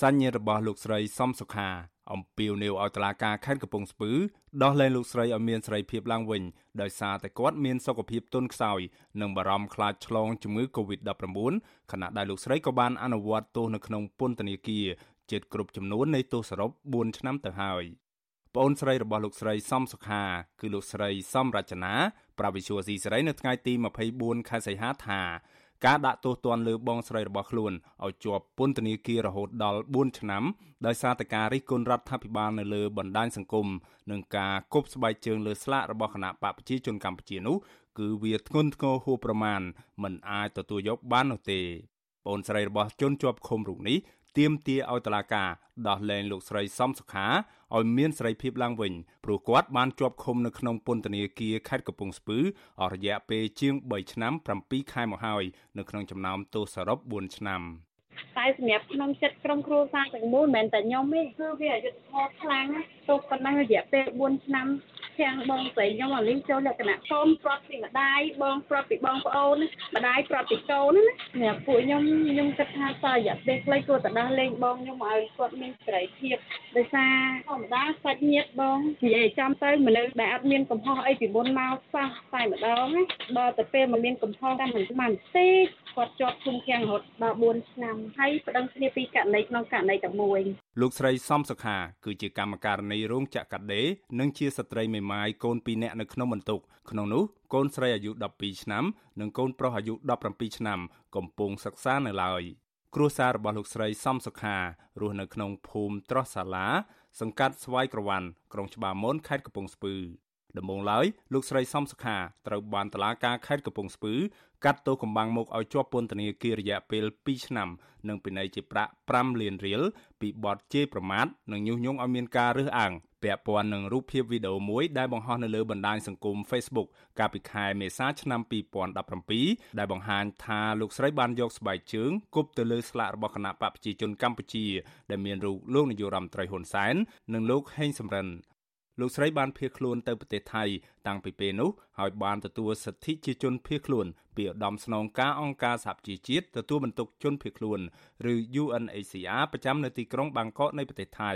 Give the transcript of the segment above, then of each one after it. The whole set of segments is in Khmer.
សញ្ញារបស់លោកស្រីសំសុខាអំពាវនាវឲ្យតុលាការខេត្តកំពង់ស្ពឺដោះលែងលោកស្រីឲ្យមានសេរីភាពឡើងវិញដោយសារតែគាត់មានសុខភាពទន់ខ្សោយនិងបារម្ភខ្លាចឆ្លងជំងឺ Covid-19 ខណៈដែលលោកស្រីក៏បានអនុវត្តទោសនៅក្នុងពន្ធនាគារជិតគ្រប់ចំនួននៃទោសសរុប4ឆ្នាំទៅហើយប្អូនស្រីរបស់លោកស្រីសំសុខា គឺលោកស្រីសំរចនាប្រាវិសុវស៊ីសេរីនៅថ្ងៃទី24ខែសីហាថា ការដាក់ទោសទណ្ឌលើបងស្រីរបស់ខ្លួនឲ្យជាប់ពន្ធនាគាររហូតដល់4ឆ្នាំដោយសារតែការរិះគន់រដ្ឋាភិបាលនៅលើបណ្ដាញសង្គមនិងការគប់ស្បែកជើងលើស្លាករបស់គណៈបកប្រជាជនកម្ពុជានោះគឺវាធ្ងន់ធ្ងរហួសប្រមាណមិនអាចទទួលយកបាននោះទេបងស្រីរបស់ជនជាប់ឃុំរូបនេះ ទាមទារឲ្យតុលាការដោះលែងលោកស្រីសំសុខាឲ្យមានសេរីភាពឡើងវិញព្រោះគាត់បានជាប់ឃុំនៅក្នុងពន្ធនាគារខេត្តកំពង់ស្ពឺអស់រយៈពេលជាង3ឆ្នាំ7ខែមកហើយនៅក្នុងចំណោមទោសសរុប4ឆ្នាំតែសម្រាប់ក្នុងចិត្តក្រុមគ្រួសារទាំងមូលមិនមែនតែខ្ញុំទេគឺវាអយុត្តិធម៌ខ្លាំងទោះប៉ុណ្ណឹងរយៈពេល4ឆ្នាំ ខាងបងស្រីខ្ញុំអាលីងចូលលក្ខណៈកូនប្រាប់ពីម្ដាយបងប្រាប់ពីបងប្អូនម្ដាយប្រាប់ពីកូនណាអ្នកពួកខ្ញុំខ្ញុំគិតថាតើរយៈពេលខ្លីគួរតែដោះលែងបងខ្ញុំឲ្យគាត់មានសេរីភាពដោយសារធម្មតាសាច់ញាតិបងនិយាយចាំទៅមនុស្សដែលអត់មានកំហុសអីពីមុនមកសោះតែម្ដងណាដល់ទៅពេលមកមានកំហុសតែមិនស្មានទេគាត់ជាប់ឃុំឃាំងរហូតដល់4ឆ្នាំហើយប្តឹងគ្នាពីករណីក្នុងករណីតែមួយលោកស្រីសំសុខា គឺជាកម្មការនីរោងចក្រកាដេនិងជាស្ត្រីមេម៉ាយកូន2នាក់នៅក្នុងបន្ទុកក្នុងនោះកូនស្រីអាយុ12ឆ្នាំនិងកូនប្រុសអាយុ17ឆ្នាំកំពុងសិក្សានៅឡើយគ្រួសាររបស់លោកស្រីសំសុខារស់នៅក្នុងភូមិត្រោះសាឡាសង្កាត់ស្វាយក្រវ៉ាន់ក្រុងច្បារមនខេត្តកំពង់ស្ពឺ ដំបូងឡើយលោកស្រីសំសុខាត្រូវបានតុលាការខេត្តកំពង់ស្ពឺកាត់ទោសកំបាំងមុខឲ្យជាប់ពន្ធនាគាររយៈពេល2ឆ្នាំនិងពិន័យជាប្រាក់5លានរៀលពីបទជេរប្រមាថនិងញុះញង់ឲ្យមានការរើសអើងពាក់ព័ន្ធនឹងរូបភាពវីដេអូមួយដែលបង្ហោះនៅលើបណ្ដាញសង្គម Facebook កាលពីខែមេសាឆ្នាំ2017ដែលបង្ហាញថាលោកស្រីបានយកស្បែកជើងគប់ទៅលើស្លាករបស់គណៈបកប្រជាជនកម្ពុជាដែលមានរូបលោកនាយករដ្ឋមន្ត្រីហ៊ុនសែននិងលោកហេងសំរិន លោកស្រីបានភៀសខ្លួនទៅប្រទេសថៃតាំងពីពេលនោះហើយបានទទួលសិទ្ធិជាជនភៀសខ្លួនពីឧត្តមស្នងការអង្គការសហប្រជាជាតិទទួលបន្ទុកជនភៀសខ្លួនឬ UNHCR ប្រចាំនៅទីក្រុងបាងកកនៃប្រទេសថៃ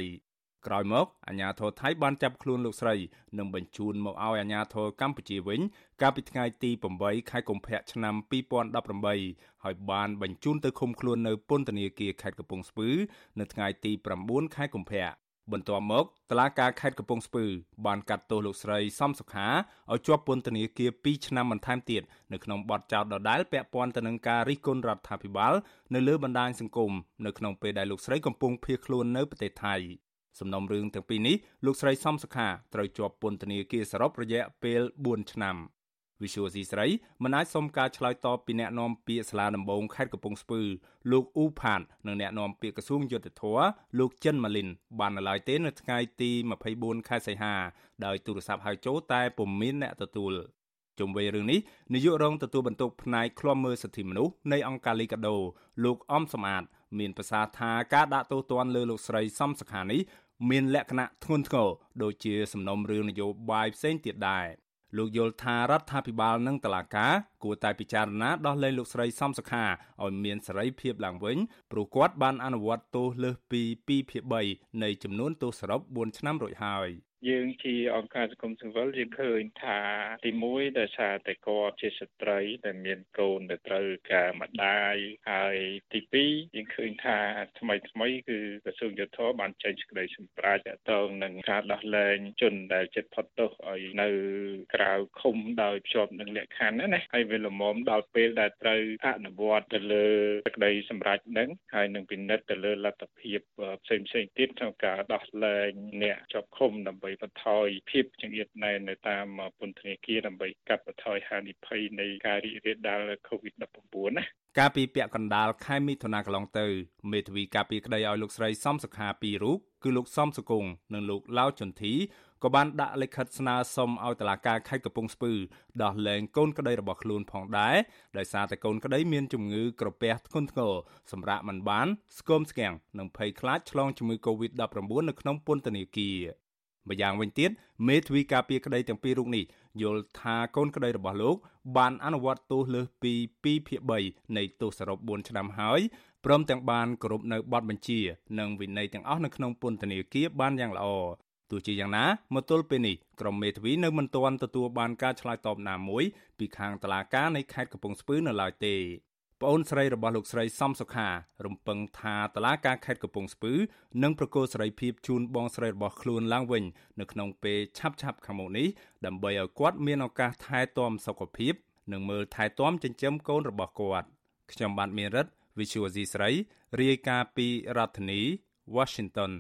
ក្រោយមកអាជ្ញាធរថៃបានចាប់ខ្លួនលោកស្រីនិងបញ្ជូនមកឲ្យអាជ្ញាធរកម្ពុជាវិញ កាលពីថ្ងៃទី8ខែកុម្ភៈឆ្នាំ2018ហើយបានបញ្ជូនទៅឃុំខ្លួននៅពន្ធនាគារខេត្តកំពង់ស្ពឺ នៅថ្ងៃទី9ខែកុម្ភៈ បន្ទាប់មកតឡាការខេត្តកំពង់ស្ពឺបានកាត់ទោសលោកស្រីសំសុខាឲ្យជាប់ពន្ធនាគារ2ឆ្នាំបន្ថែមទៀតនៅក្នុងបទចោទដដែលពាក់ព័ន្ធទៅនឹងការរិះគន់រដ្ឋាភិបាលនៅលើបណ្ដាញសង្គមនៅក្នុងពេលដែលលោកស្រីកំពុងភៀសខ្លួននៅប្រទេសថៃសំណុំរឿងទាំងពីរនេះលោកស្រីសំសុខាត្រូវជាប់ពន្ធនាគារសរុបរយៈពេល4ឆ្នាំ វិសុវស៊ីស្រីមិនអាចសុំការឆ្លើយតបពីអ្នកនាំពាក្យសាលាដំបងខេត្តកំពង់ស្ពឺលោកអ៊ូផាតនិងអ្នកនាំពាក្យក្រសួងយុទ្ធភ័ពលោកចិនម៉ាលីនបាននៅឡើយទេនៅថ្ងៃទី24ខែសីហាដោយទូរស័ព្ទហៅចូលតែពុំមានអ្នកទទួលជុំវិញរឿងនេះនាយករងទទួលបន្ទុកផ្នែកឃ្លាំមើលសិទ្ធិមនុស្សនៃអង្គការលីកាដូលោកអំសំអាត មានប្រសាសន៍ថាការដាក់ទោសទណ្ឌលើលោកស្រីសំសខានេះមានលក្ខណៈធ្ងន់ធ្ងរដូចជាសំណុំរឿងនយោបាយផ្សេងទៀតដែរ លោកយល់ថារដ្ឋាភិបាលនិងតុលាការគួរតែពិចារណាដោះលែងលោកស្រីសំសុខាឲ្យមានសេរីភាពឡើងវិញព្រោះគាត់បានអនុវត្តទោសលើសពី2ភាគ3នៃចំនួនទោសសរុប4ឆ្នាំរួចហើយ យើងជាអង្គការសង្គមស៊ីវិលយើងឃើញថាទីមួយដោយសារតែគាត់ជាស្ត្រីដែលមានកូនដែលត្រូវការម្ដាយហើយទី2យើងឃើញថាថ្មីថ្មីគឺក្រសួងយុទ្ធភបានចេញសេចក្តីសម្រេចតងនឹងការដោះលែងជនដែលចិត្តផុតទោសឲ្យនៅក្រៅឃុំដោយភ្ជាប់នឹងលក្ខខណ្ឌណាហើយវាលំមដល់ពេលដែលត្រូវអនុវត្តទៅលើសេចក្តីសម្រេចហ្នឹងហើយនឹងពិនិត្យទៅលើលទ្ធភាពផ្សេងផ្សេងទៀតក្នុងការដោះលែងអ្នកជាប់ឃុំដើម្បីបន្ថយភាពចង្អៀតណែននៅតាមពន្ធនាគារដើម្បីកាត់បន្ថយហានិភ័យនៃការរីករាលដាល COVID-19 ណាកាលពីពាក់កណ្ដាលខែមិថុនាកន្លងទៅមេធាវីការពីក្តីឲ្យលោកស្រីសំសុខាពីររូបគឺលោកសំសុគងនិងលោកឡាវចន្ទធីក៏បានដាក់លិខិតស្នើសុំឲ្យតុលាការខេត្តកំពង់ស្ពឺដោះលែងកូនក្តីរបស់ខ្លួនផងដែរដោយសារតែកូនក្តីមានជំងឺក្រពះធ្ងន់ធ្ងរសម្រាប់មិនបានស្គមស្គាំងនិងភ័យខ្លាចឆ្លងជំងឺ Covid-19 នៅក្នុងពន្ធនាគារ ម្យ៉ាងវិញទៀតមេធាវីការពារក្តីទាំងពីររូបនេះយល់ថាកូនក្តីរបស់លោក បានអនុវត្តទោសលើសពី2ភាគ3នៃទោសសរុប4ឆ្នាំហើយព្រមទាំងបានគោរពនៅបទបញ្ជា និងវិន័យទាំងអស់នៅក្នុងពន្ធនាគារបានយ៉ាងល្អទោះជាយ៉ាងណាមកទល់ពេលនេះក្រុមមេធាវីនៅមិនទាន់ទទួលបានការឆ្លើយតបណាមួយពីខាងតុលាការនៃខេត្តកំពង់ស្ពឺនៅឡើយទេ ប្អូនស្រីរបស់លោកស្រីសំសុខា រំពឹងថាតឡាការខេត្តកំពង់ស្ពឺនឹងប្រកល់សេរីភាពជូនបងស្រីរបស់ខ្លួនឡើងវិញ នៅក្នុងពេលឆាប់ៗខាងមុខនេះដើម្បីឲ្យគាត់មានឱកាសថែទាំសុខភាព និងមើលថែទាំចិញ្ចឹមកូនរបស់គាត់ខ្ញុំបាទមានរិទ្ធ Visual C ស្រីរាយការណ៍ពីរដ្ឋធានី Washington